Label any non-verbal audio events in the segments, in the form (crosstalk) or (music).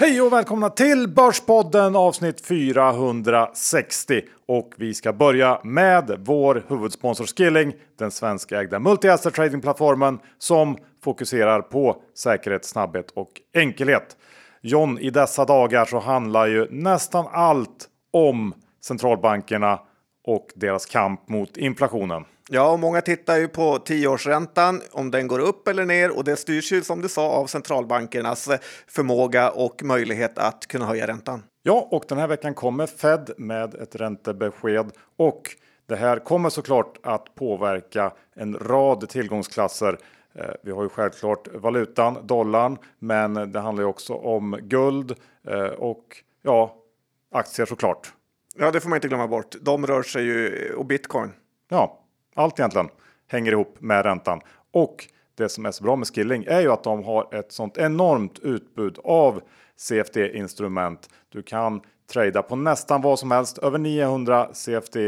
Hej och välkomna till Börspodden avsnitt 460. Och vi ska börja med vår huvudsponsor Skilling, den svenskägda multi-asset tradingplattformen som fokuserar på säkerhet, snabbhet och enkelhet. John, i dessa dagar så handlar ju nästan allt om centralbankerna och deras kamp mot inflationen. Ja, många tittar ju på tioårsräntan, om den går upp eller ner och det styrs ju som du sa av centralbankernas förmåga och möjlighet att kunna höja räntan. Ja, och den här veckan kommer Fed med ett räntebesked och det här kommer såklart att påverka en rad tillgångsklasser. Eh, vi har ju självklart valutan, dollarn, men det handlar ju också om guld eh, och ja, aktier såklart. Ja, det får man inte glömma bort. De rör sig ju och bitcoin. Ja, allt egentligen hänger ihop med räntan. Och det som är så bra med Skilling är ju att de har ett sånt enormt utbud av CFD-instrument. Du kan trada på nästan vad som helst, över 900 CFD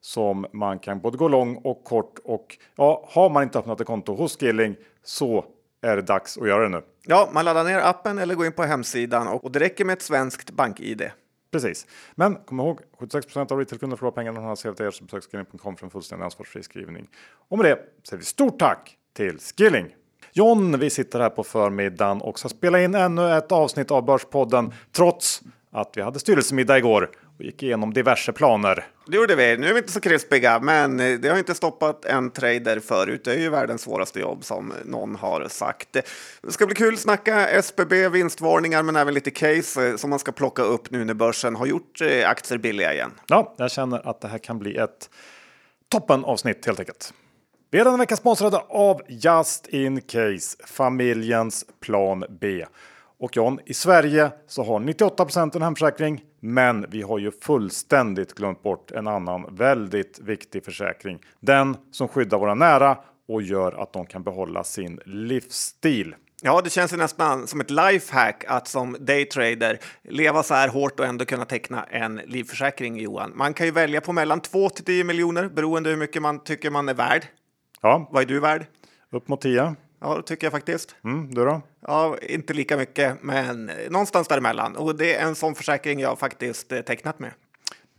som man kan både gå lång och kort. Och ja, har man inte öppnat ett konto hos Skilling så är det dags att göra det nu. Ja, man laddar ner appen eller går in på hemsidan och det räcker med ett svenskt bank-id. Precis. Men kom ihåg, 76% av retailkunder förlorar pengar när de har CFD så besök skilling.com för en fullständig ansvarsfri skrivning. Och med det säger vi stort tack till Skilling! John, vi sitter här på förmiddagen och ska spela in ännu ett avsnitt av Börspodden trots att vi hade styrelsemiddag igår och gick igenom diverse planer. Det gjorde vi. Nu är vi inte så krispiga, men det har inte stoppat en trader förut. Det är ju världens svåraste jobb som någon har sagt. Det ska bli kul att snacka SBB, vinstvarningar, men även lite case som man ska plocka upp nu när börsen har gjort eh, aktier billiga igen. Ja, jag känner att det här kan bli ett toppen avsnitt helt enkelt. Vi är denna vecka sponsrade av Just In Case, familjens plan B. Och John, i Sverige så har 98% en hemförsäkring, men vi har ju fullständigt glömt bort en annan väldigt viktig försäkring. Den som skyddar våra nära och gör att de kan behålla sin livsstil. Ja, det känns ju nästan som ett lifehack att som daytrader leva så här hårt och ändå kunna teckna en livförsäkring, Johan. Man kan ju välja på mellan 2 till 10 miljoner beroende hur mycket man tycker man är värd. Ja. Vad är du värd? Upp mot 10. Ja, det tycker jag faktiskt. Mm, du då? Ja, inte lika mycket, men någonstans däremellan. Och det är en sån försäkring jag faktiskt eh, tecknat med.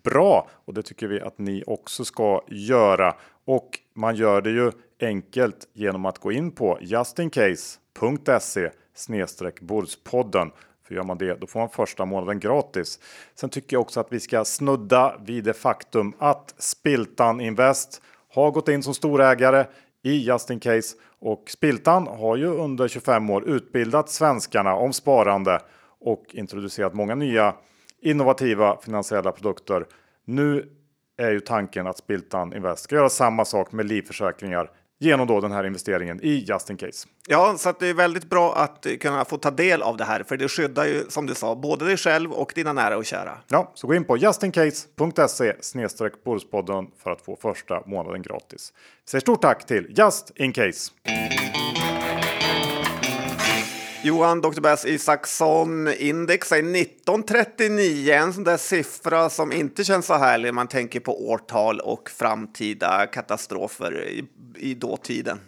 Bra, och det tycker vi att ni också ska göra. Och man gör det ju enkelt genom att gå in på justincase.se snedstreck Bordspodden. För gör man det, då får man första månaden gratis. Sen tycker jag också att vi ska snudda vid det faktum att Spiltan Invest har gått in som storägare i Just In Case och Spiltan har ju under 25 år utbildat svenskarna om sparande och introducerat många nya innovativa finansiella produkter. Nu är ju tanken att Spiltan Invest ska göra samma sak med livförsäkringar genom då den här investeringen i Just In Case. Ja, så det är väldigt bra att kunna få ta del av det här, för det skyddar ju som du sa både dig själv och dina nära och kära. Ja, så gå in på justincase.se snedstreck för att få första månaden gratis. Vi säger stort tack till Just In Case. Johan Dr. Bass Isaksson, index är 1939, en sån där siffra som inte känns så härlig man tänker på årtal och framtida katastrofer i, i dåtiden.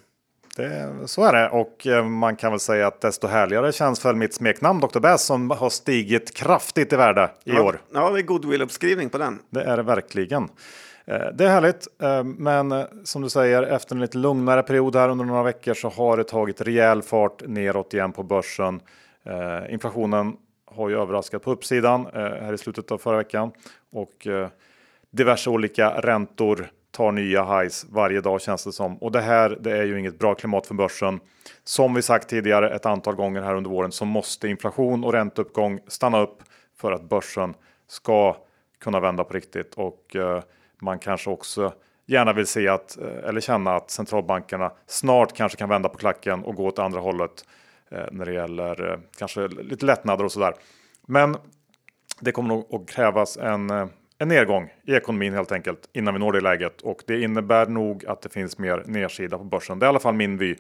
Det, så är det och eh, man kan väl säga att desto härligare känns väl mitt smeknamn Dr. Bass som har stigit kraftigt i värde i ja, år. Ja, det är goodwill-uppskrivning på den. Det är det verkligen. Eh, det är härligt, eh, men eh, som du säger efter en lite lugnare period här under några veckor så har det tagit rejäl fart neråt igen på börsen. Inflationen har ju överraskat på uppsidan här i slutet av förra veckan och diverse olika räntor tar nya highs varje dag känns det som. Och det här det är ju inget bra klimat för börsen. Som vi sagt tidigare ett antal gånger här under våren så måste inflation och ränteuppgång stanna upp för att börsen ska kunna vända på riktigt. Och eh, man kanske också gärna vill se att, eh, eller känna att centralbankerna snart kanske kan vända på klacken och gå åt andra hållet eh, när det gäller eh, kanske lite lättnader och sådär. Men det kommer nog att krävas en en nedgång i ekonomin helt enkelt innan vi når det läget och det innebär nog att det finns mer nedsida på börsen. Det är i alla fall min vy.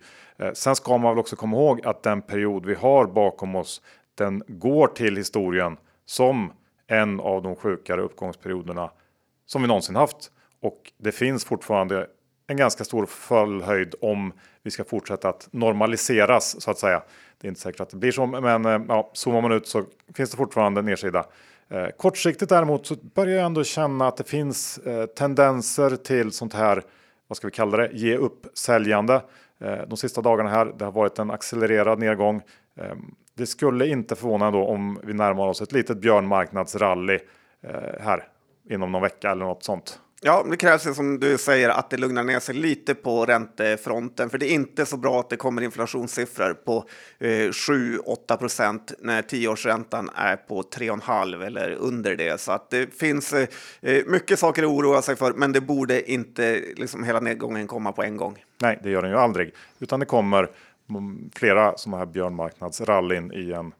Sen ska man väl också komma ihåg att den period vi har bakom oss den går till historien som en av de sjukare uppgångsperioderna som vi någonsin haft och det finns fortfarande en ganska stor fallhöjd om vi ska fortsätta att normaliseras så att säga. Det är inte säkert att det blir så, men eh, ja, zoomar man ut så finns det fortfarande nedsida. Eh, kortsiktigt däremot så börjar jag ändå känna att det finns eh, tendenser till sånt här, vad ska vi kalla det, ge upp säljande. Eh, de sista dagarna här, det har varit en accelererad nedgång. Eh, det skulle inte förvåna då om vi närmar oss ett litet björnmarknadsrally eh, här inom någon vecka eller något sånt. Ja, det krävs ju som du säger att det lugnar ner sig lite på räntefronten, för det är inte så bra att det kommer inflationssiffror på eh, 7-8 procent när tioårsräntan är på 3,5 eller under det. Så att det finns eh, mycket saker att oroa sig för, men det borde inte liksom hela nedgången komma på en gång. Nej, det gör den ju aldrig, utan det kommer flera sådana här björnmarknadsrallyn i en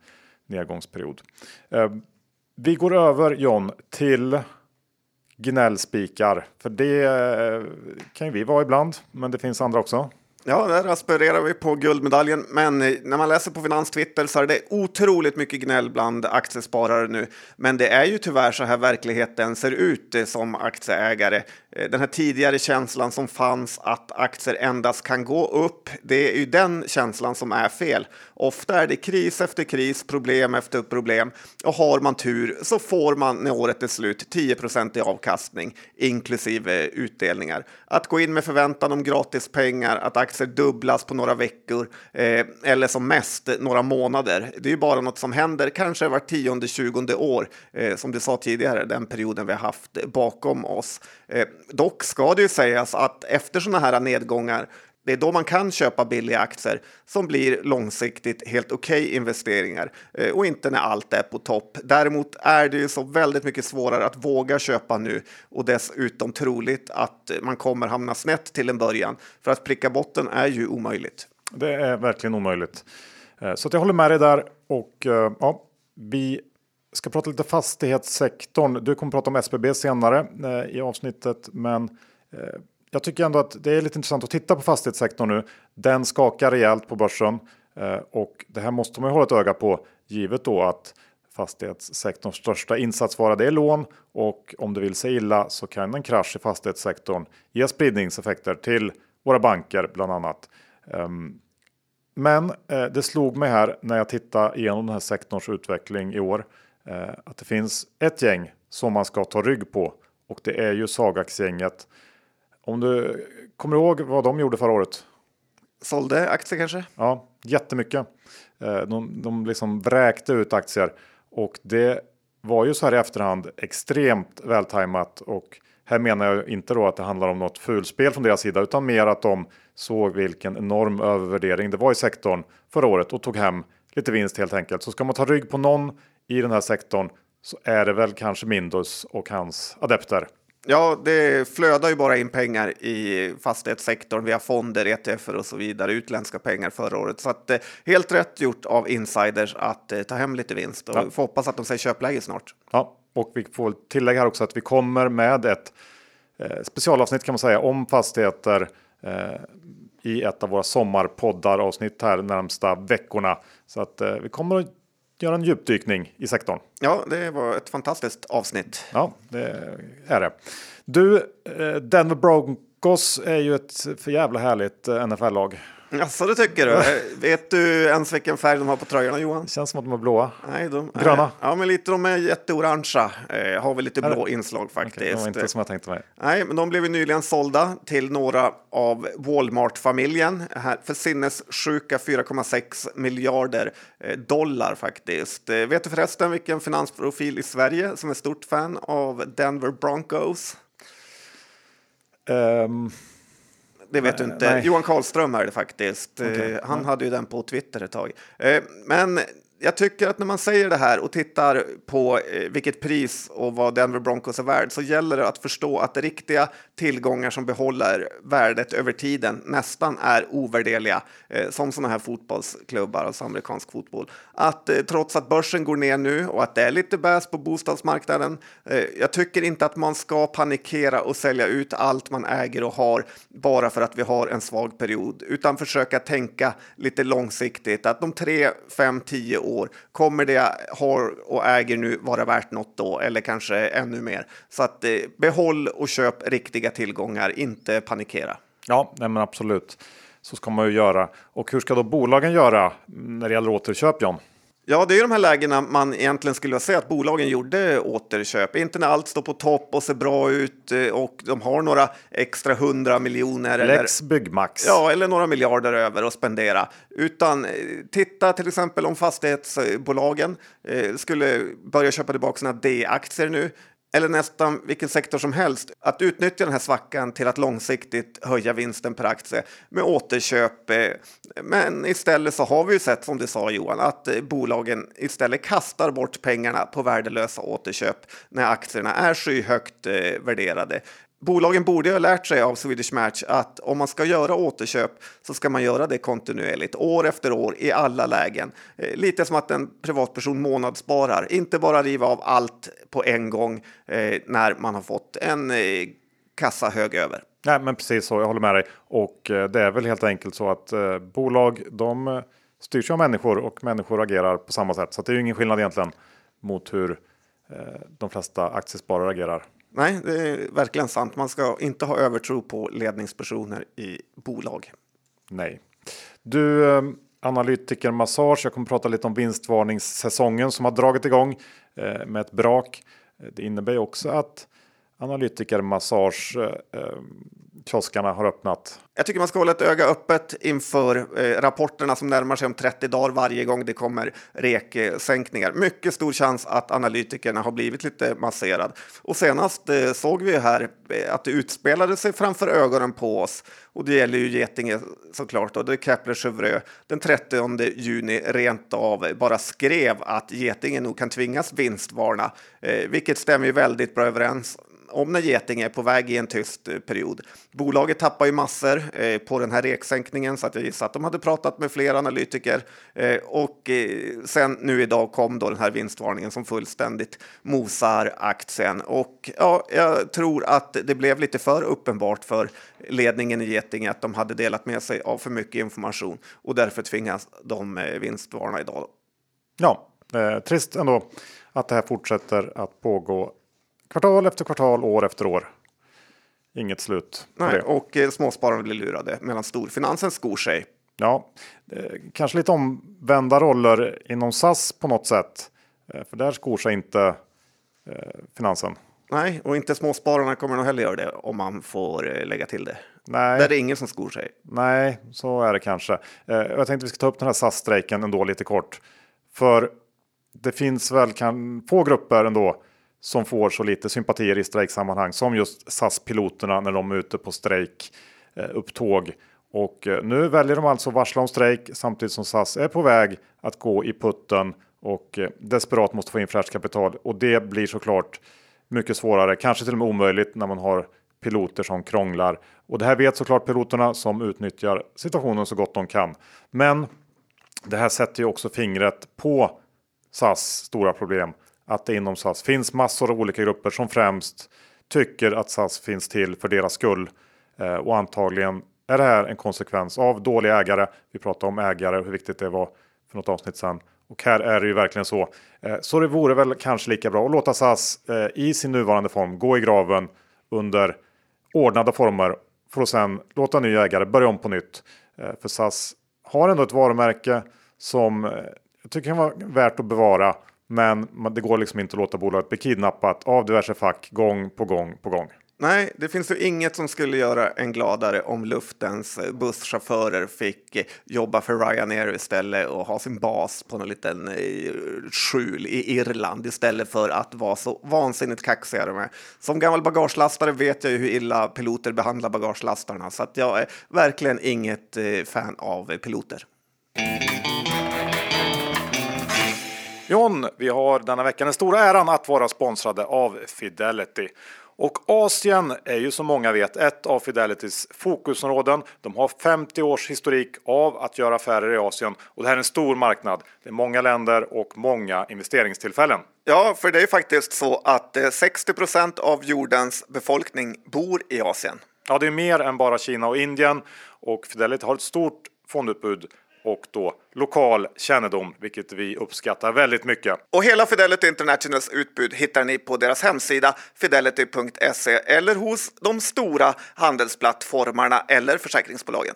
nedgångsperiod. Eh, vi går över John till gnällspikar. För det eh, kan ju vi vara ibland, men det finns andra också. Ja, där aspirerar vi på guldmedaljen. Men eh, när man läser på Finanstwitter så är det otroligt mycket gnäll bland aktiesparare nu. Men det är ju tyvärr så här verkligheten ser ut eh, som aktieägare. Eh, den här tidigare känslan som fanns att aktier endast kan gå upp, det är ju den känslan som är fel. Ofta är det kris efter kris, problem efter problem och har man tur så får man när året är slut 10 i avkastning inklusive utdelningar. Att gå in med förväntan om gratis pengar, att aktier dubblas på några veckor eh, eller som mest några månader. Det är ju bara något som händer kanske var tionde, tjugonde år, eh, som du sa tidigare, den perioden vi har haft bakom oss. Eh, dock ska det ju sägas att efter sådana här nedgångar det är då man kan köpa billiga aktier som blir långsiktigt helt okej okay investeringar eh, och inte när allt är på topp. Däremot är det ju så väldigt mycket svårare att våga köpa nu och dessutom troligt att man kommer hamna snett till en början för att pricka botten är ju omöjligt. Det är verkligen omöjligt. Eh, så jag håller med dig där och eh, ja, vi ska prata lite fastighetssektorn. Du kommer prata om SBB senare eh, i avsnittet, men eh, jag tycker ändå att det är lite intressant att titta på fastighetssektorn nu. Den skakar rejält på börsen eh, och det här måste man ju hålla ett öga på givet då att fastighetssektorns största insatsvara det är lån och om det vill sig illa så kan en krasch i fastighetssektorn ge spridningseffekter till våra banker bland annat. Ehm, men eh, det slog mig här när jag tittade igenom den här sektorns utveckling i år att det finns ett gäng som man ska ta rygg på och det är ju Sagax-gänget. Om du kommer ihåg vad de gjorde förra året? Sålde aktier kanske? Ja, jättemycket. Eh, de, de liksom vräkte ut aktier och det var ju så här i efterhand extremt vältajmat och här menar jag inte då att det handlar om något fulspel från deras sida utan mer att de såg vilken enorm övervärdering det var i sektorn förra året och tog hem lite vinst helt enkelt. Så ska man ta rygg på någon i den här sektorn så är det väl kanske Mindus och hans adepter. Ja, det flödar ju bara in pengar i fastighetssektorn via fonder, ETF och så vidare, utländska pengar förra året. Så att, eh, helt rätt gjort av insiders att eh, ta hem lite vinst och ja. får hoppas att de säger köpläge snart. Ja, och vi får tillägga här också att vi kommer med ett eh, specialavsnitt kan man säga om fastigheter i ett av våra sommarpoddar avsnitt här närmsta veckorna. Så att vi kommer att göra en djupdykning i sektorn. Ja, det var ett fantastiskt avsnitt. Ja, det är det. Du, eh, Denver Broncos är ju ett för jävla härligt eh, NFL-lag. Jaså, det tycker du? (laughs) Vet du ens vilken färg de har på tröjorna Johan? Det känns som att de är blåa. Nej, de, Gröna? ja, men lite, de är jätteorangea. Eh, har väl lite blå inslag faktiskt. Okay, det var inte som jag tänkte mig. Nej, men de blev ju nyligen sålda till några av Walmart-familjen för sinnessjuka 4,6 miljarder eh, dollar faktiskt. Eh, vet du förresten vilken finansprofil i Sverige som är stort fan av Denver Broncos? Um det vet nej, du inte. Nej. Johan Karlström är det faktiskt. Okay. Eh, han hade ju den på Twitter ett tag. Eh, men jag tycker att när man säger det här och tittar på eh, vilket pris och vad Denver Broncos är värd så gäller det att förstå att riktiga tillgångar som behåller värdet över tiden nästan är ovärdeliga, eh, som sådana här fotbollsklubbar, alltså amerikansk fotboll. Att eh, trots att börsen går ner nu och att det är lite bäs på bostadsmarknaden, eh, jag tycker inte att man ska panikera och sälja ut allt man äger och har bara för att vi har en svag period, utan försöka tänka lite långsiktigt att de tre, fem, tio år, kommer det jag har och äger nu vara värt något då eller kanske ännu mer? Så att eh, behåll och köp riktiga tillgångar, inte panikera. Ja, nej men absolut. Så ska man ju göra. Och hur ska då bolagen göra när det gäller återköp, John? Ja, det är de här lägena man egentligen skulle säga att bolagen gjorde återköp. Inte när allt står på topp och ser bra ut eh, och de har några extra hundra miljoner. Lex eller, Byggmax. Ja, eller några miljarder över att spendera. Utan eh, titta till exempel om fastighetsbolagen eh, skulle börja köpa tillbaka sina D-aktier nu eller nästan vilken sektor som helst, att utnyttja den här svackan till att långsiktigt höja vinsten per aktie med återköp. Eh, men istället så har vi ju sett, som du sa Johan, att eh, bolagen istället kastar bort pengarna på värdelösa återköp när aktierna är skyhögt eh, värderade. Bolagen borde ha lärt sig av Swedish Match att om man ska göra återköp så ska man göra det kontinuerligt, år efter år, i alla lägen. Eh, lite som att en privatperson månadssparar, inte bara riva av allt på en gång eh, när man har fått en eh, kassa hög över. Nej, men precis så, jag håller med dig. Och eh, det är väl helt enkelt så att eh, bolag, de eh, styrs av människor och människor agerar på samma sätt. Så det är ju ingen skillnad egentligen mot hur eh, de flesta aktiesparare agerar. Nej, det är verkligen sant. Man ska inte ha övertro på ledningspersoner i bolag. Nej. Du, eh, analytiker Massage, jag kommer prata lite om vinstvarningssäsongen som har dragit igång eh, med ett brak. Eh, det innebär också att analytiker Massage eh, eh, kioskarna har öppnat. Jag tycker man ska hålla ett öga öppet inför eh, rapporterna som närmar sig om 30 dagar varje gång det kommer reksänkningar. Mycket stor chans att analytikerna har blivit lite masserad. Och senast eh, såg vi här eh, att det utspelade sig framför ögonen på oss. Och det gäller ju Getinge såklart. Och det är Kepler Chevreux den 30 juni rent av bara skrev att Getinge nog kan tvingas vinstvarna, eh, vilket stämmer ju väldigt bra överens om när Getinge är på väg i en tyst eh, period. Bolaget tappar ju massor eh, på den här reksänkningen så att jag gissar att de hade pratat med fler analytiker eh, och eh, sen nu idag kom då den här vinstvarningen som fullständigt mosar aktien och ja, jag tror att det blev lite för uppenbart för ledningen i Getinge att de hade delat med sig av för mycket information och därför tvingas de eh, vinstvarna idag. Ja, eh, trist ändå att det här fortsätter att pågå Kvartal efter kvartal, år efter år. Inget slut. Nej, och eh, småspararna blir lurade medan storfinansen skor sig. Ja, eh, kanske lite omvända roller inom SAS på något sätt. Eh, för där skor sig inte eh, finansen. Nej, och inte småspararna kommer nog heller göra det om man får eh, lägga till det. Nej. Där är det ingen som skor sig. Nej, så är det kanske. Eh, jag tänkte vi ska ta upp den här SAS-strejken ändå lite kort. För det finns väl kan, få grupper ändå som får så lite sympatier i strejksammanhang som just SAS-piloterna när de är ute på strejk eh, upptåg. Och eh, nu väljer de alltså varsla om strejk samtidigt som SAS är på väg att gå i putten och eh, desperat måste få in fräscht kapital. Och det blir såklart mycket svårare, kanske till och med omöjligt när man har piloter som krånglar. Och det här vet såklart piloterna som utnyttjar situationen så gott de kan. Men det här sätter ju också fingret på SAS stora problem att det inom SAS finns massor av olika grupper som främst tycker att SAS finns till för deras skull. Eh, och antagligen är det här en konsekvens av dåliga ägare. Vi pratade om ägare och hur viktigt det var för något avsnitt sedan. Och här är det ju verkligen så. Eh, så det vore väl kanske lika bra att låta SAS eh, i sin nuvarande form gå i graven under ordnade former för att sedan låta nya ägare börja om på nytt. Eh, för SAS har ändå ett varumärke som eh, jag tycker kan vara värt att bevara men det går liksom inte att låta bolaget bli kidnappat av diverse fack gång på gång på gång. Nej, det finns ju inget som skulle göra en gladare om luftens busschaufförer fick jobba för Ryanair istället och ha sin bas på någon liten eh, skjul i Irland istället för att vara så vansinnigt kaxiga de är. Som gammal bagagelastare vet jag ju hur illa piloter behandlar bagagelastarna så att jag är verkligen inget eh, fan av piloter. John, vi har denna vecka den stora äran att vara sponsrade av Fidelity. Och Asien är ju som många vet ett av Fidelitys fokusområden. De har 50 års historik av att göra affärer i Asien och det här är en stor marknad. Det är många länder och många investeringstillfällen. Ja, för det är faktiskt så att 60 eh, av jordens befolkning bor i Asien. Ja, det är mer än bara Kina och Indien och Fidelity har ett stort fondutbud och då lokal kännedom, vilket vi uppskattar väldigt mycket. Och hela Fidelity Internationals utbud hittar ni på deras hemsida fidelity.se eller hos de stora handelsplattformarna eller försäkringsbolagen.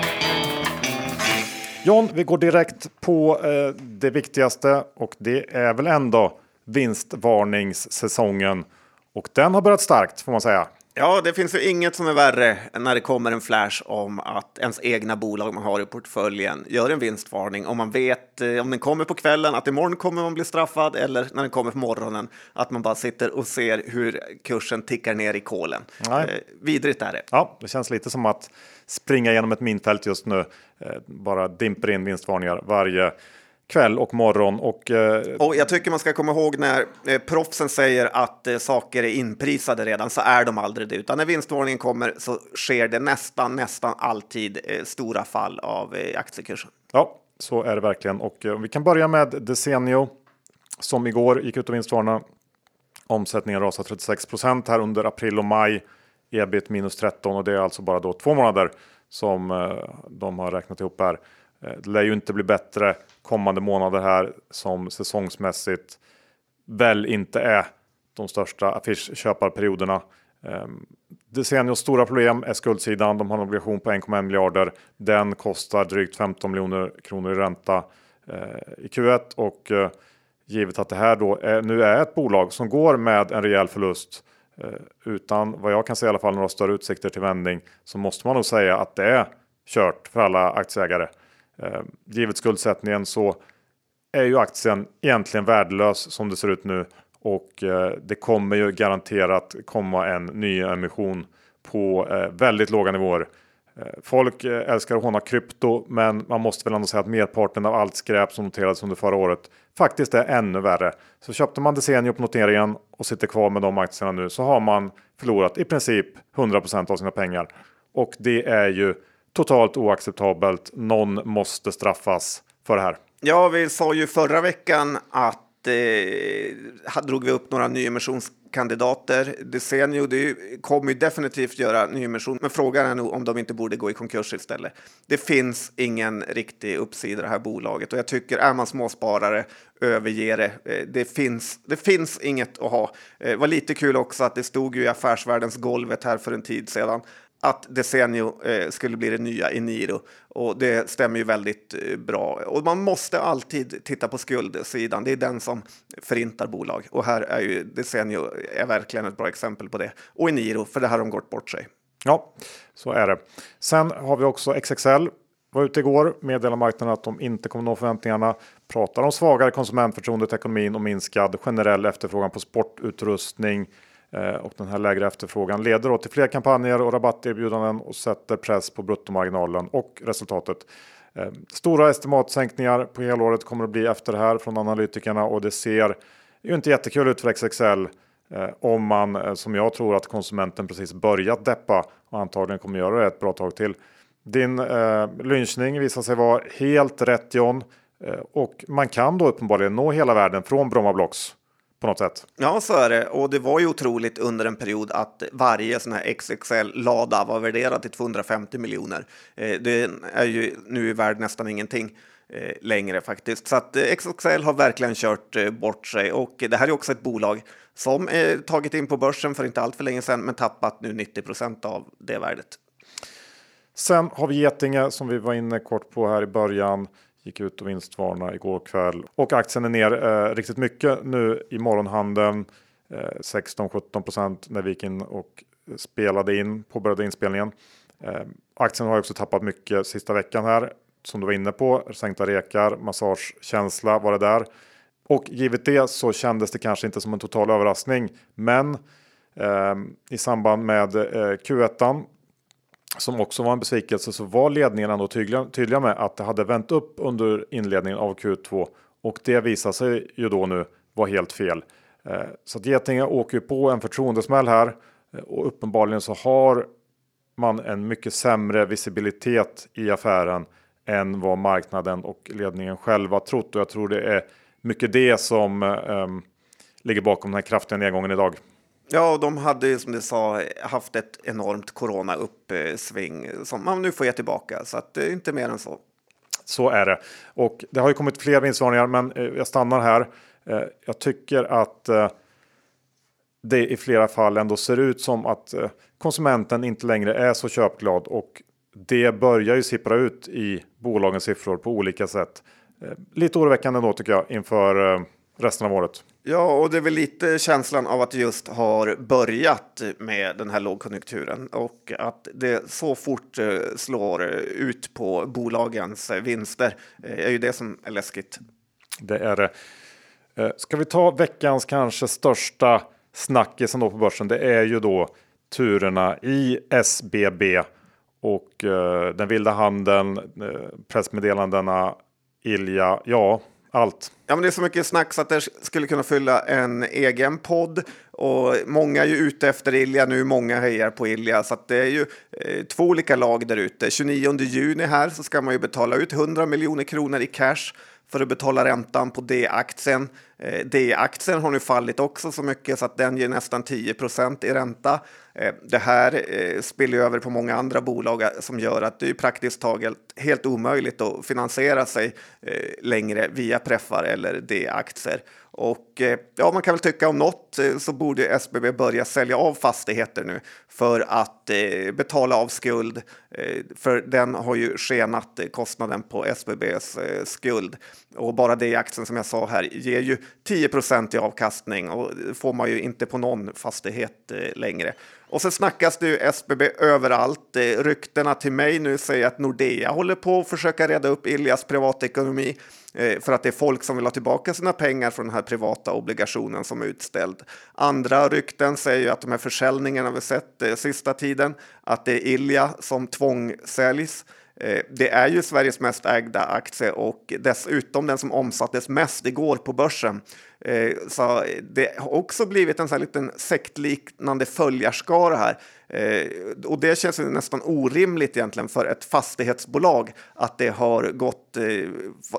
John, vi går direkt på eh, det viktigaste och det är väl ändå vinstvarningssäsongen. Och den har börjat starkt får man säga. Ja, det finns ju inget som är värre än när det kommer en flash om att ens egna bolag man har i portföljen gör en vinstvarning. Om man vet eh, om den kommer på kvällen att imorgon kommer man bli straffad eller när den kommer på morgonen att man bara sitter och ser hur kursen tickar ner i kolen. Eh, vidrigt är det. Ja, det känns lite som att springa genom ett minfält just nu. Eh, bara dimper in vinstvarningar varje kväll och morgon. Och, eh... och jag tycker man ska komma ihåg när eh, proffsen säger att eh, saker är inprisade redan så är de aldrig det. Utan när vinstvarningen kommer så sker det nästan, nästan alltid eh, stora fall av eh, aktiekursen. Ja, så är det verkligen. Och eh, vi kan börja med Desenio som igår gick ut och vinstvarnade. Omsättningen rasar 36% här under april och maj. Ebit minus 13 och det är alltså bara då två månader som de har räknat ihop här. Det lär ju inte bli bättre kommande månader här som säsongsmässigt väl inte är de största affischköparperioderna. Ehm, stora problem är skuldsidan. De har en obligation på 1,1 miljarder. Den kostar drygt 15 miljoner kronor i ränta eh, i Q1 och eh, givet att det här då är, nu är ett bolag som går med en rejäl förlust eh, utan vad jag kan se i alla fall några större utsikter till vändning så måste man nog säga att det är kört för alla aktieägare. Eh, givet skuldsättningen så är ju aktien egentligen värdelös som det ser ut nu och eh, det kommer ju garanterat komma en ny emission på eh, väldigt låga nivåer. Folk älskar att håna krypto, men man måste väl ändå säga att merparten av allt skräp som noterades under förra året faktiskt är ännu värre. Så köpte man Desenio på noteringen och sitter kvar med de aktierna nu så har man förlorat i princip 100% av sina pengar. Och det är ju totalt oacceptabelt. Någon måste straffas för det här. Ja, vi sa ju förra veckan att eh, drog vi upp några nyemissionskandidater. Desenio det kommer ju definitivt göra nyemission, men frågan är nog om de inte borde gå i konkurs istället. Det finns ingen riktig uppsida i det här bolaget och jag tycker är man småsparare överge det. Eh, det finns, det finns inget att ha. Eh, det var lite kul också att det stod ju i affärsvärldens golvet här för en tid sedan att Desenio eh, skulle bli det nya Eniro och det stämmer ju väldigt eh, bra. Och man måste alltid titta på skuldsidan. Det är den som förintar bolag och här är ju Desenio är verkligen ett bra exempel på det. Och Eniro, för det här har de gått bort sig. Ja, så är det. Sen har vi också XXL. Var ute igår, meddelade marknaden att de inte kommer nå förväntningarna. Pratar om svagare konsumentförtroende till ekonomin och minskad generell efterfrågan på sportutrustning Eh, och den här lägre efterfrågan leder då till fler kampanjer och rabatterbjudanden och sätter press på bruttomarginalen och resultatet. Eh, stora estimatsänkningar på helåret kommer att bli efter det här från analytikerna och det ser ju inte jättekul ut för XXL eh, om man som jag tror att konsumenten precis börjat deppa och antagligen kommer göra det ett bra tag till. Din eh, lynchning visar sig vara helt rätt John och man kan då uppenbarligen nå hela världen från Bromma Blocks på något sätt. Ja, så är det. Och det var ju otroligt under en period att varje sån här XXL-lada var värderad till 250 miljoner. Eh, det är ju nu värd nästan ingenting eh, längre faktiskt. Så att eh, XXL har verkligen kört bort sig och det här är också ett bolag som tagit in på börsen för inte allt för länge sedan men tappat nu 90 procent av det värdet. Sen har vi Getinge som vi var inne kort på här i början. Gick ut och vinstvarna igår kväll och aktien är ner eh, riktigt mycket nu i morgonhandeln. Eh, 16-17% när vi gick in och spelade in, påbörjade inspelningen. Eh, aktien har också tappat mycket sista veckan här som du var inne på. Sänkta rekar, massagekänsla var det där. Och givet det så kändes det kanske inte som en total överraskning. Men eh, i samband med eh, Q1 som också var en besvikelse så var ledningen ändå tydliga, tydliga med att det hade vänt upp under inledningen av Q2 och det visar sig ju då nu vara helt fel. Eh, så att Getinge åker ju på en förtroendesmäll här eh, och uppenbarligen så har man en mycket sämre visibilitet i affären än vad marknaden och ledningen själva trott. Och jag tror det är mycket det som um, ligger bakom den här kraftiga nedgången idag. Ja, och de hade ju som du sa haft ett enormt corona uppsving som man nu får ge tillbaka. Så att det är inte mer än så. Så är det. Och det har ju kommit fler vinstvarningar, men eh, jag stannar här. Eh, jag tycker att eh, det i flera fall ändå ser ut som att konsumenten inte längre är så köpglad och det börjar ju sippra ut i bolagens siffror på olika sätt. Lite oroväckande då tycker jag inför resten av året. Ja, och det är väl lite känslan av att det just har börjat med den här lågkonjunkturen och att det så fort eh, slår ut på bolagens vinster eh, är ju det som är läskigt. Det är det. Eh, ska vi ta veckans kanske största snackisen då på börsen? Det är ju då turerna i SBB och den vilda handeln, pressmeddelandena, Ilja. Ja, allt. Ja, men det är så mycket snack så att det skulle kunna fylla en egen podd. Och många är ju ute efter Ilja nu, många hejar på Ilja. Så att det är ju eh, två olika lag där ute. 29 juni här så ska man ju betala ut 100 miljoner kronor i cash för att betala räntan på D-aktien. Eh, D-aktien har nu fallit också så mycket så att den ger nästan 10% i ränta. Eh, det här eh, spiller över på många andra bolag som gör att det är praktiskt taget helt omöjligt att finansiera sig längre via preffar eller D-aktier. Och eh, ja, man kan väl tycka om något eh, så borde SBB börja sälja av fastigheter nu för att eh, betala av skuld. Eh, för den har ju skenat kostnaden på SBBs skuld. Och bara det i aktien som jag sa här ger ju 10% i avkastning och får man ju inte på någon fastighet längre. Och så snackas det ju SBB överallt. Ryktena till mig nu säger att Nordea håller på att försöka reda upp Iljas privatekonomi. Eh, för att det är folk som vill ha tillbaka sina pengar från den här privata obligationen som är utställd. Andra rykten säger att de här försäljningarna vi sett eh, sista tiden, att det är Ilja som tvångsäljs. Eh, det är ju Sveriges mest ägda aktie och dessutom den som omsattes mest igår på börsen. Eh, så det har också blivit en sån här liten sektliknande följarskara här. Eh, och det känns nästan orimligt egentligen för ett fastighetsbolag att det har gått, eh,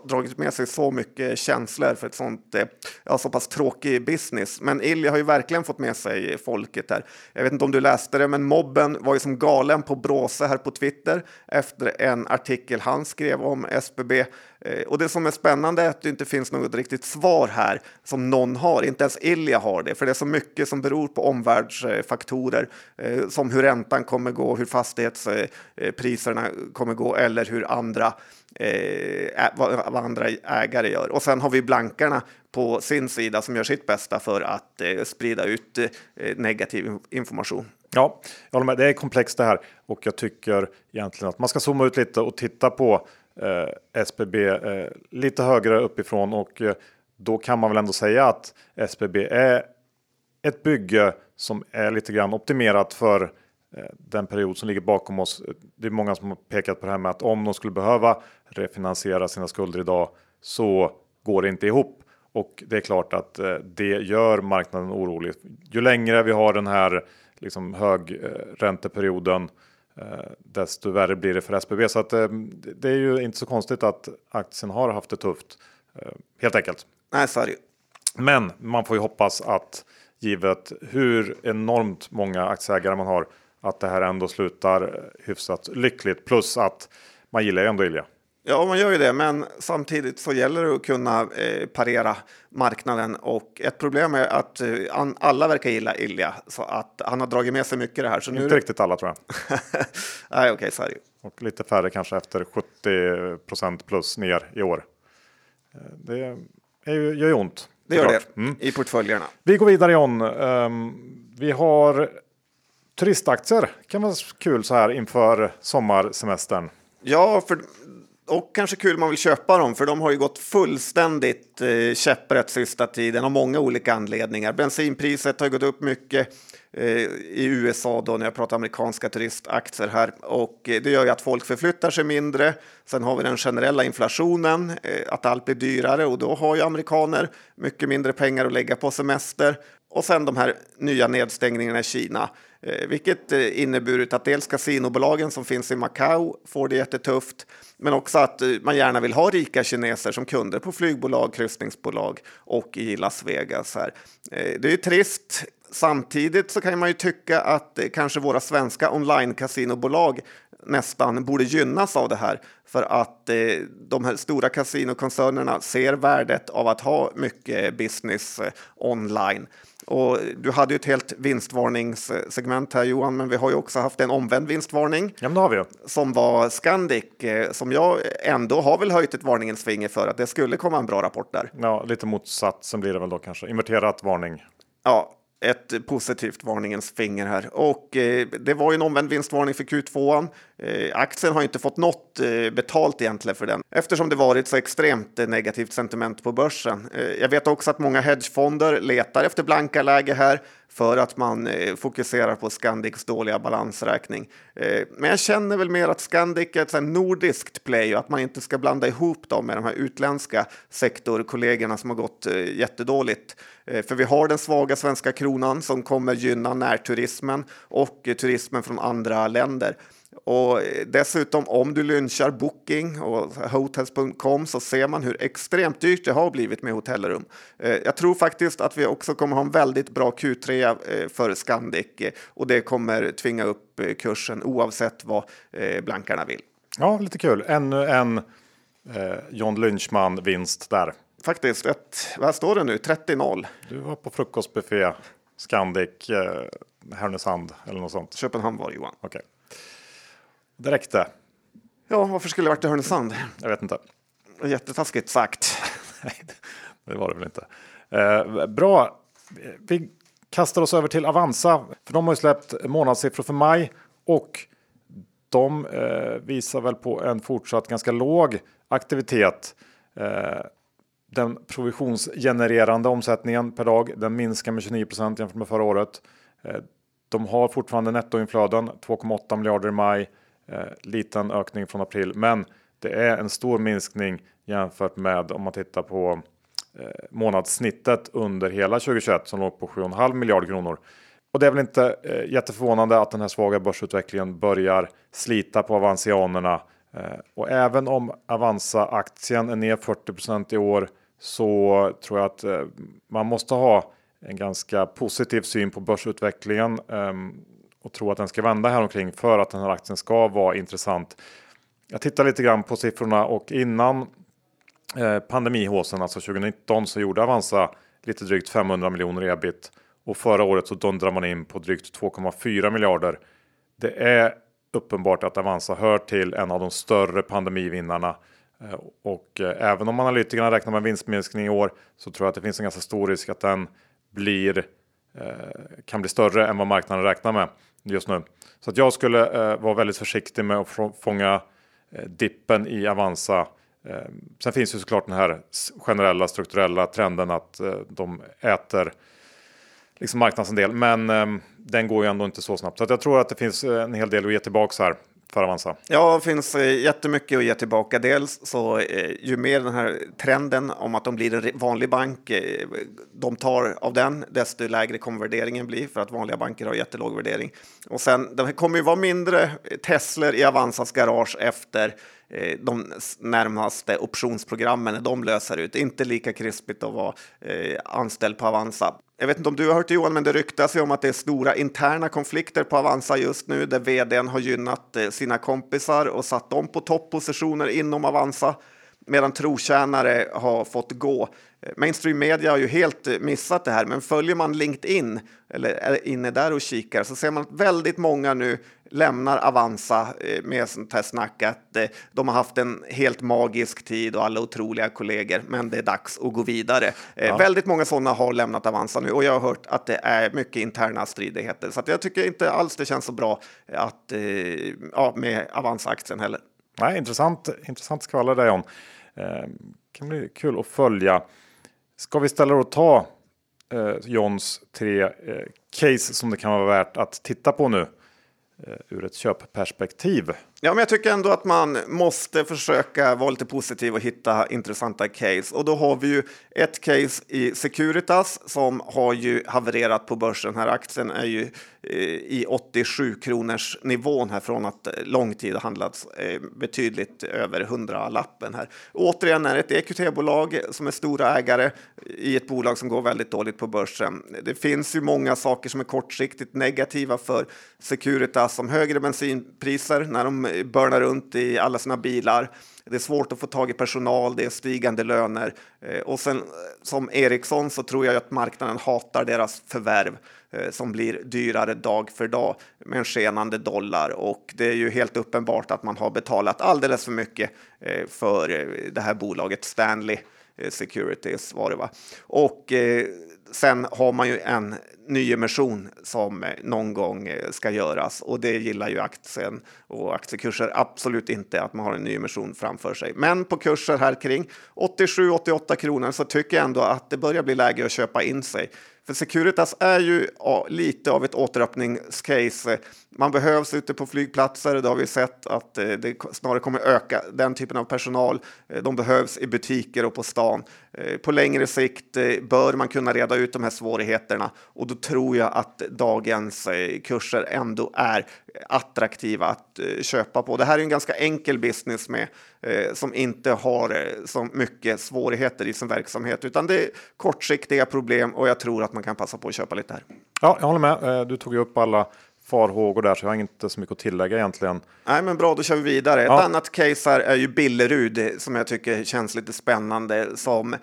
dragit med sig så mycket känslor för ett sånt, eh, ja, så pass tråkig business. Men Ilja har ju verkligen fått med sig folket här. Jag vet inte om du läste det, men mobben var ju som galen på Bråse här på Twitter efter en artikel han skrev om SBB. Eh, och det som är spännande är att det inte finns något riktigt svar här som någon har. Inte ens Ilja har det, för det är så mycket som beror på omvärldsfaktorer eh, som hur räntan kommer gå, hur fastighetspriserna eh, kommer gå eller hur andra vad, andra ägare gör. Och sen har vi blankarna på sin sida som gör sitt bästa för att sprida ut negativ information. Ja, jag håller med. Det är komplext det här och jag tycker egentligen att man ska zooma ut lite och titta på eh, SBB eh, lite högre uppifrån och eh, då kan man väl ändå säga att SBB är ett bygge som är lite grann optimerat för eh, den period som ligger bakom oss. Det är många som har pekat på det här med att om de skulle behöva refinansiera sina skulder idag så går det inte ihop. Och det är klart att eh, det gör marknaden orolig. Ju längre vi har den här liksom högränteperioden Eh, desto värre blir det för SBB. Så att, eh, det är ju inte så konstigt att aktien har haft det tufft. Eh, helt enkelt. Nej, sorry. Men man får ju hoppas att givet hur enormt många aktieägare man har att det här ändå slutar hyfsat lyckligt. Plus att man gillar ju ändå Ilja. Ja, man gör ju det, men samtidigt så gäller det att kunna eh, parera marknaden och ett problem är att eh, alla verkar gilla Ilja så att han har dragit med sig mycket det här. Så Inte nu... riktigt alla tror jag. (laughs) Nej, okej, okay, sorry. Och lite färre kanske efter 70% plus ner i år. Eh, det är ju, gör ju ont. Det gör det mm. i portföljerna. Vi går vidare John. Um, vi har turistaktier. Kan vara kul så här inför sommarsemestern. Ja, för och kanske kul man vill köpa dem, för de har ju gått fullständigt eh, käpprätt sista tiden av många olika anledningar. Bensinpriset har gått upp mycket. eh, i USA då när jag pratar amerikanska turistaktier här och eh, det gör ju att folk förflyttar sig mindre. Sen har vi den generella inflationen, eh, att allt blir dyrare och då har ju amerikaner mycket mindre pengar att lägga på semester. Och sen de här nya nedstängningarna i Kina, Eh, vilket eh, inneburit att dels kasinobolagen som finns i Macao får det jättetufft, men också att eh, man gärna vill ha rika kineser som kunder på flygbolag, kryssningsbolag och i Las Vegas. Här. Det är ju trist. Samtidigt så kan man ju tycka att kanske våra svenska online-kasinobolag nästan borde gynnas av det här för att eh, de här stora kasinokoncernerna ser värdet av att ha mycket business eh, online. Och du hade ju ett helt vinstvarningssegment här Johan, men vi har ju också haft en omvänd vinstvarning. Ja, har vi ju. Som var Scandic, eh, som jag ändå har väl höjt ett varningens finger för att det skulle komma en bra rapport där. Ja, lite motsatsen blir det väl då kanske. Inverterat varning. Ja, ett positivt varningens finger här. Och eh, det var ju en omvänd vinstvarning för Q2. Eh, aktien har inte fått något eh, betalt egentligen för den eftersom det varit så extremt eh, negativt sentiment på börsen. Eh, jag vet också att många hedgefonder letar efter blanka läge här för att man eh, fokuserar på Scandics dåliga balansräkning. Eh, men jag känner väl mer att Scandic är ett nordiskt play och att man inte ska blanda ihop dem med de här utländska sektorkollegorna som har gått eh, jättedåligt. Eh, för vi har den svaga svenska kronan som kommer gynna närturismen och eh, turismen från andra länder. Och dessutom om du lynchar Booking och Hotels.com så ser man hur extremt dyrt det har blivit med hotellrum. Eh, jag tror faktiskt att vi också kommer ha en väldigt bra Q3 eh, för Scandic eh, och det kommer tvinga upp kursen oavsett vad blankarna vill. Ja, lite kul. Ännu en eh, John Lynchman vinst där. Faktiskt, ett, vad står det nu? 30-0. Du var på frukostbuffé Scandic eh, Härnösand eller något sånt. Köpenhamn var det Johan. Okay. Det räckte. Ja, varför skulle det varit i Härnösand? Jag vet inte. Jättetaskigt sagt. (laughs) Nej, det var det väl inte. Eh, bra. Vi kastar oss över till Avanza. För de har ju släppt månadssiffror för maj. Och de eh, visar väl på en fortsatt ganska låg aktivitet. Eh, den provisionsgenererande omsättningen per dag den minskar med 29 jämfört med förra året. Eh, de har fortfarande nettoinflöden 2,8 miljarder i maj Eh, liten ökning från april, men det är en stor minskning jämfört med om man tittar på eh, månadssnittet under hela 2021 som låg på 7,5 miljarder kronor. Och det är väl inte eh, jätteförvånande att den här svaga börsutvecklingen börjar slita på avansianerna. Eh, och även om Avanza-aktien är ner 40% i år så tror jag att eh, man måste ha en ganska positiv syn på börsutvecklingen. Ehm, och tro att den ska vända här omkring för att den här aktien ska vara intressant. Jag tittar lite grann på siffrorna och innan eh, pandemihåsen, alltså 2019, så gjorde Avanza lite drygt 500 miljoner ebit och förra året så dundrar man in på drygt 2,4 miljarder. Det är uppenbart att Avanza hör till en av de större pandemivinnarna eh, och eh, även om analytikerna räknar med vinstminskning i år så tror jag att det finns en ganska stor risk att den blir eh, kan bli större än vad marknaden räknar med just nu. Så att jag skulle eh, vara väldigt försiktig med att fånga eh, dippen i Avanza. Eh, sen finns ju såklart den här generella strukturella trenden att eh, de äter liksom marknadsandel, men eh, den går ju ändå inte så snabbt. Så att jag tror att det finns eh, en hel del att ge tillbaka här för Avanza? Ja, det finns eh, jättemycket att ge tillbaka. Dels så eh, ju mer den här trenden om att de blir en vanlig bank, eh, de tar av den, desto lägre kommer värderingen bli för att vanliga banker har jättelåg värdering. Och sen, det kommer ju vara mindre Teslor i Avanzas garage efter Eh, de närmaste optionsprogrammen när de löser ut. Inte lika krispigt att vara eh, anställd på Avanza. Jag vet inte om du har hört det Johan, men det ryktas ju om att det är stora interna konflikter på Avanza just nu där vdn har gynnat eh, sina kompisar och satt dem på toppositioner inom Avanza medan trotjänare har fått gå. Mainstream media har ju helt missat det här, men följer man LinkedIn eller är inne där och kikar så ser man att väldigt många nu lämnar Avanza eh, med sånt här snack att eh, de har haft en helt magisk tid och alla otroliga kollegor, men det är dags att gå vidare. Eh, ja. Väldigt många sådana har lämnat Avanza nu och jag har hört att det är mycket interna stridigheter, så jag tycker inte alls det känns så bra att, ja, med Avanza-aktien heller. Nej, intressant, intressant skvaller där John. Eh, kan bli kul att följa. Ska vi ställa och ta eh, Johns tre eh, case som det kan vara värt att titta på nu eh, ur ett köpperspektiv. Ja, men jag tycker ändå att man måste försöka vara lite positiv och hitta intressanta case. Och då har vi ju ett case i Securitas som har ju havererat på börsen. Den Här aktien är ju eh, Eh, i 87 kronors nivån här från att eh, lång tid har handlats eh, betydligt över 100 lappen här. återigen är det ett EQT-bolag som är stora ägare i ett bolag som går väldigt dåligt på börsen. Det finns ju många saker som är kortsiktigt negativa för Securitas som högre bensinpriser när de burnar runt i alla sina bilar. Det är svårt att få tag i personal, det är stigande löner. Och sen som Ericsson så tror jag att marknaden hatar deras förvärv Eh, som blir dyrare dag för dag med en skenande dollar. Och det är ju helt uppenbart att man har betalat alldeles för mycket eh, för eh, det här bolaget Stanley Securities var det va? Och sen har man ju en nyemission som någon gång ska göras och det gillar ju aktien och aktiekurser absolut inte att man har en nyemission framför sig. Men på kurser här kring 87-88 kronor så tycker jag ändå att det börjar bli läge att köpa in sig. För Securitas är ju ja, lite av ett återöppningscase. Man behövs ute på flygplatser. Det har vi sett att eh, det snarare kommer öka den typen av personal. Eh, de behövs i butiker och på stan. Eh, på längre sikt bör man kunna reda ut de här svårigheterna och då tror jag att dagens kurser ändå är attraktiva att köpa på. Det här är en ganska enkel business med som inte har så mycket svårigheter i sin verksamhet, utan det är kortsiktiga problem och jag tror att man kan passa på att köpa lite här. Ja, jag håller med. Du tog ju upp alla farhågor där så jag har inte så mycket att tillägga egentligen. Nej, men bra, då kör vi vidare. Ja. Ett annat case här är ju Billerud som jag tycker känns lite spännande som eh,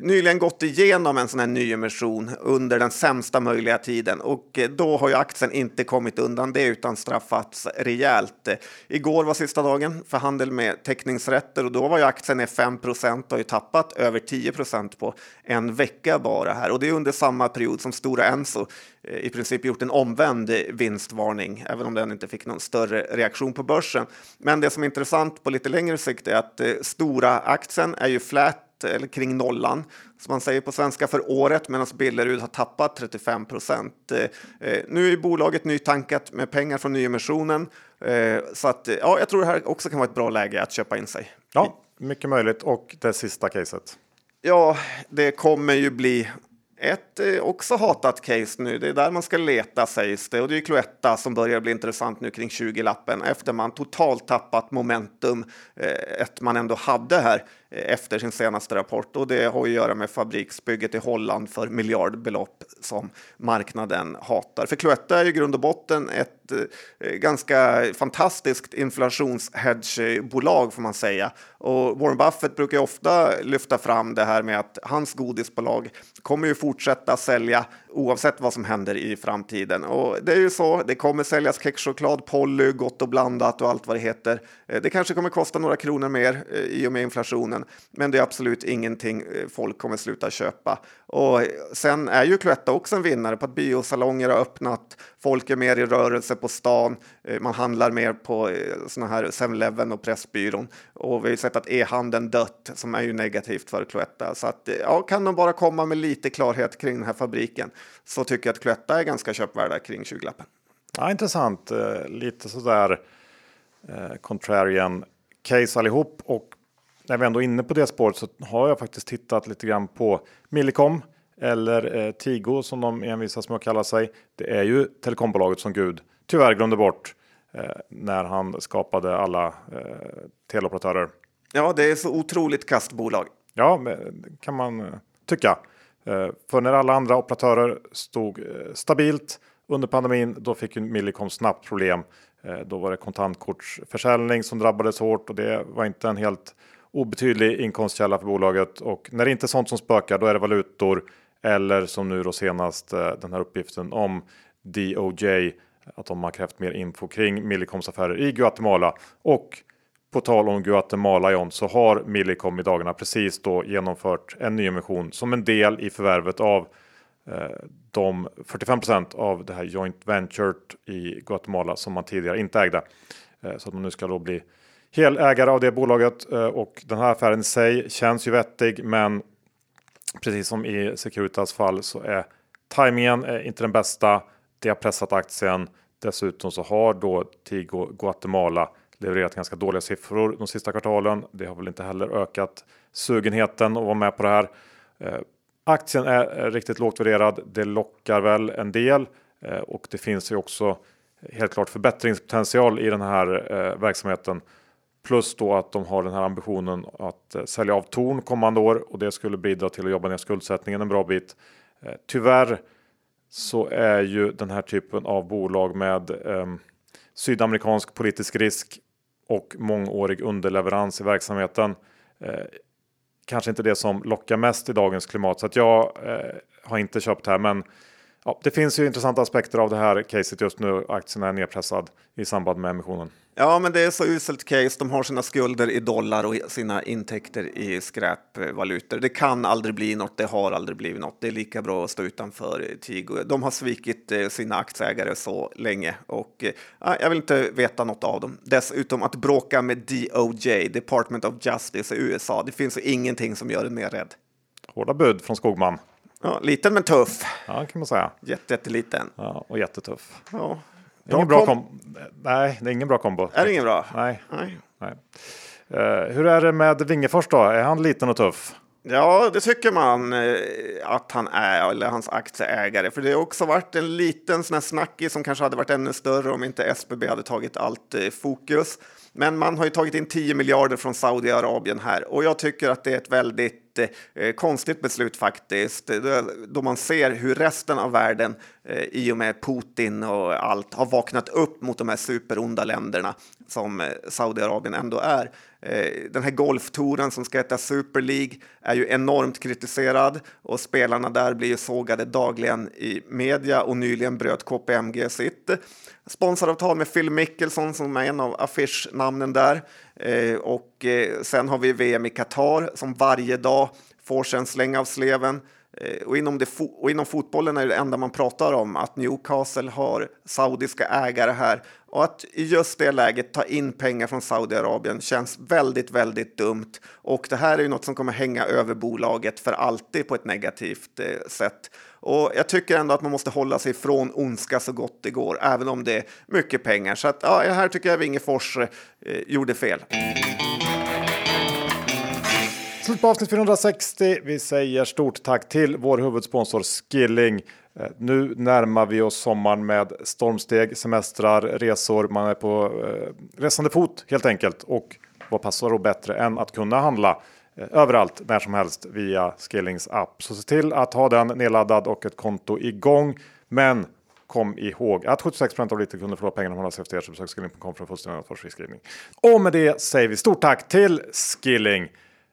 nyligen gått igenom en sån här nyemission under den sämsta möjliga tiden och eh, då har ju aktien inte kommit undan det utan straffats rejält. Igår var sista dagen för handel med teckningsrätter och då var ju aktien ner 5 och har ju tappat över 10% på en vecka bara här och det är under samma period som Stora Enso Eh, i princip gjort en omvänd vinstvarning, även om den inte fick någon större reaktion på börsen. Men det som är intressant på lite längre sikt är att eh, stora aktien är ju flat eller kring nollan som man säger på svenska för året medan Billerud har tappat 35 procent. Eh, nu är bolaget nytankat med pengar från nyemissionen så att ja, jag tror det här också kan vara ett bra läge att köpa in sig. Ja, mycket möjligt och det sista caset. Ja, det kommer ju bli ett eh, också hatat case nu, det är där man ska leta sägs det. Och det är Cloetta som börjar bli intressant nu kring 20-lappen efter man totalt tappat momentum, eh, ett man ändå hade här. Eh, efter sin senaste rapport och det har att göra med fabriksbygget i Holland för miljardbelopp som marknaden hatar. För Cloetta är i grund och botten ett eh, ganska fantastiskt inflationshedgebolag får man säga. Och Warren Buffett brukar ofta lyfta fram det här med att hans godisbolag kommer ju fortsätta sälja oavsett vad som händer i framtiden. Och det är ju så, det kommer säljas kexchoklad, Polly, Gott och blandat och allt vad det heter. Eh, det kanske kommer kosta några kronor mer eh, i och med inflationen men det är absolut ingenting eh, folk kommer sluta köpa. Och sen är ju Cloetta också en vinnare på att biosalonger har öppnat, folk är mer i rörelse på stan, eh, man handlar mer på eh, såna här 7-Eleven och Pressbyrån. Och vi har sett att e-handeln dött som är ju negativt för Cloetta. Så att eh, ja, kan de bara komma med lite klarhet kring den här fabriken så tycker jag att Cloetta är ganska köpvärda kring 20-lappen. Ja, intressant, lite sådär eh, contrarian case allihop. Och när vi ändå är inne på det spåret så har jag faktiskt tittat lite grann på Millicom eller eh, Tigo som de envisas med att kalla sig. Det är ju telekombolaget som Gud tyvärr glömde bort eh, när han skapade alla eh, teleoperatörer. Ja, det är så otroligt kastbolag. Ja, kan man eh, tycka. Eh, för när alla andra operatörer stod eh, stabilt under pandemin, då fick ju Millicom snabbt problem. Då var det kontantkortsförsäljning som drabbades hårt och det var inte en helt obetydlig inkomstkälla för bolaget och när det inte är sånt som spökar då är det valutor eller som nu då senast eh, den här uppgiften om DOJ att de har krävt mer info kring Millicoms affärer i Guatemala och på tal om Guatemala John så har Millicom i dagarna precis då genomfört en nyemission som en del i förvärvet av eh, de 45% av det här joint venturet i Guatemala som man tidigare inte ägde. Eh, så att man nu ska då bli helägare av det bolaget eh, och den här affären i sig känns ju vettig, men precis som i Securitas fall så är tajmingen eh, inte den bästa. Det har pressat aktien. Dessutom så har då Tigo Guatemala levererat ganska dåliga siffror de sista kvartalen. Det har väl inte heller ökat sugenheten att vara med på det här. Eh, aktien är eh, riktigt lågt värderad. Det lockar väl en del och det finns ju också helt klart förbättringspotential i den här verksamheten. Plus då att de har den här ambitionen att eh, sälja av Torn kommande år och det skulle bidra till att jobba ner skuldsättningen en bra bit. Eh, tyvärr så är ju den här typen av bolag med eh, sydamerikansk politisk risk och mångårig underleverans i verksamheten eh, kanske inte det som lockar mest i dagens klimat. Så att jag eh, har inte köpt här. Men ja, det finns ju intressanta aspekter av det här caset just nu. Aktien är nedpressad i samband med emissionen. Ja, men det är så uselt case. De har sina skulder i dollar och sina intäkter i skräpvalutor. Det kan aldrig bli något. Det har aldrig blivit något. Det är lika bra att stå utanför Tigo. De har svikit eh, sina aktieägare så länge och äh, jag vill inte veta något av dem. Dessutom att bråka med DOJ, Department of Justice i USA. Det finns ingenting som gör en mer rädd. Hårda bud från Skogman. Ja, liten men tuff. Ja, kan man säga. Jätteliten. Ja, och jättetuff. Ja. Ingen bra kom Nej, det är ingen bra kombo. Är det ingen bra? Nej. Nej. Nej. Uh, hur är det med Wingefors då? Är han liten och tuff? Ja, det tycker man eh, att han är, eller hans aktieägare. För det har också varit en liten sån här snackis som kanske hade varit ännu större om inte SBB hade tagit allt fokus. Men man har ju tagit in 10 miljarder från Saudiarabien här och jag tycker att det är ett väldigt eh, konstigt beslut faktiskt. Eh, då man ser hur resten av världen eh, i och med Putin och allt har vaknat upp mot de här superonda länderna som eh, Saudiarabien ändå är. Eh, den här golftouren som ska heta Super League är ju enormt kritiserad och spelarna där blir ju sågade dagligen i media och nyligen bröt KPMG sitt sponsoravtal med Phil Mickelson som är en av affischnamnen där. Eh, och eh, sen har vi VM i Qatar som varje dag får sig en släng av sleven. Eh, och inom, det och inom fotbollen är det enda man pratar om att Newcastle har saudiska ägare här och att i just det läget ta in pengar från Saudiarabien känns väldigt, väldigt dumt. Och det här är ju något som kommer hänga över bolaget för alltid på ett negativt eh, sätt. Och jag tycker ändå att man måste hålla sig från ondska så gott det går, även om det är mycket pengar. Så att, ja, här tycker jag Wingefors eh, gjorde fel. Slut på avsnitt 460. Vi säger stort tack till vår huvudsponsor Skilling. Eh, nu närmar vi oss sommaren med stormsteg, semestrar, resor. Man är på eh, resande fot helt enkelt. Och vad passar då bättre än att kunna handla Eh, överallt när som helst via Skillings app. Så se till att ha den nedladdad och ett konto igång. Men kom ihåg att 76% av lite kunder förlorar pengarna om man efter er så besök skilling.com för en fullständig ansvarsfri Och med det säger vi stort tack till Skilling.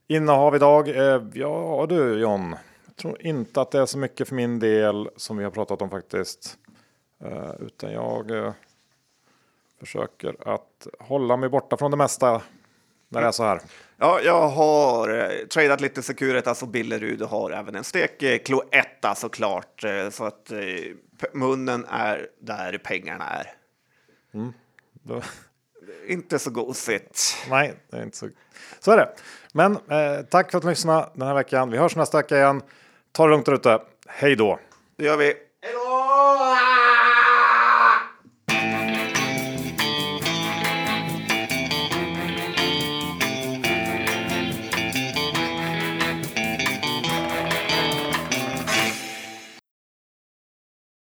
Innehav idag? Eh, ja du John, jag tror inte att det är så mycket för min del som vi har pratat om faktiskt. Eh, utan jag eh, försöker att hålla mig borta från det mesta när det är så här. Ja, jag har eh, tradat lite Securitas och Billerud och har även en stek eh, Cloetta såklart. Eh, så att eh, munnen är där pengarna är. Mm. Då... Inte så gosigt. Nej, det är inte så. Så är det. Men eh, tack för att du lyssnade den här veckan. Vi hörs nästa vecka igen. Ta det lugnt där ute. Hej då! Det gör vi.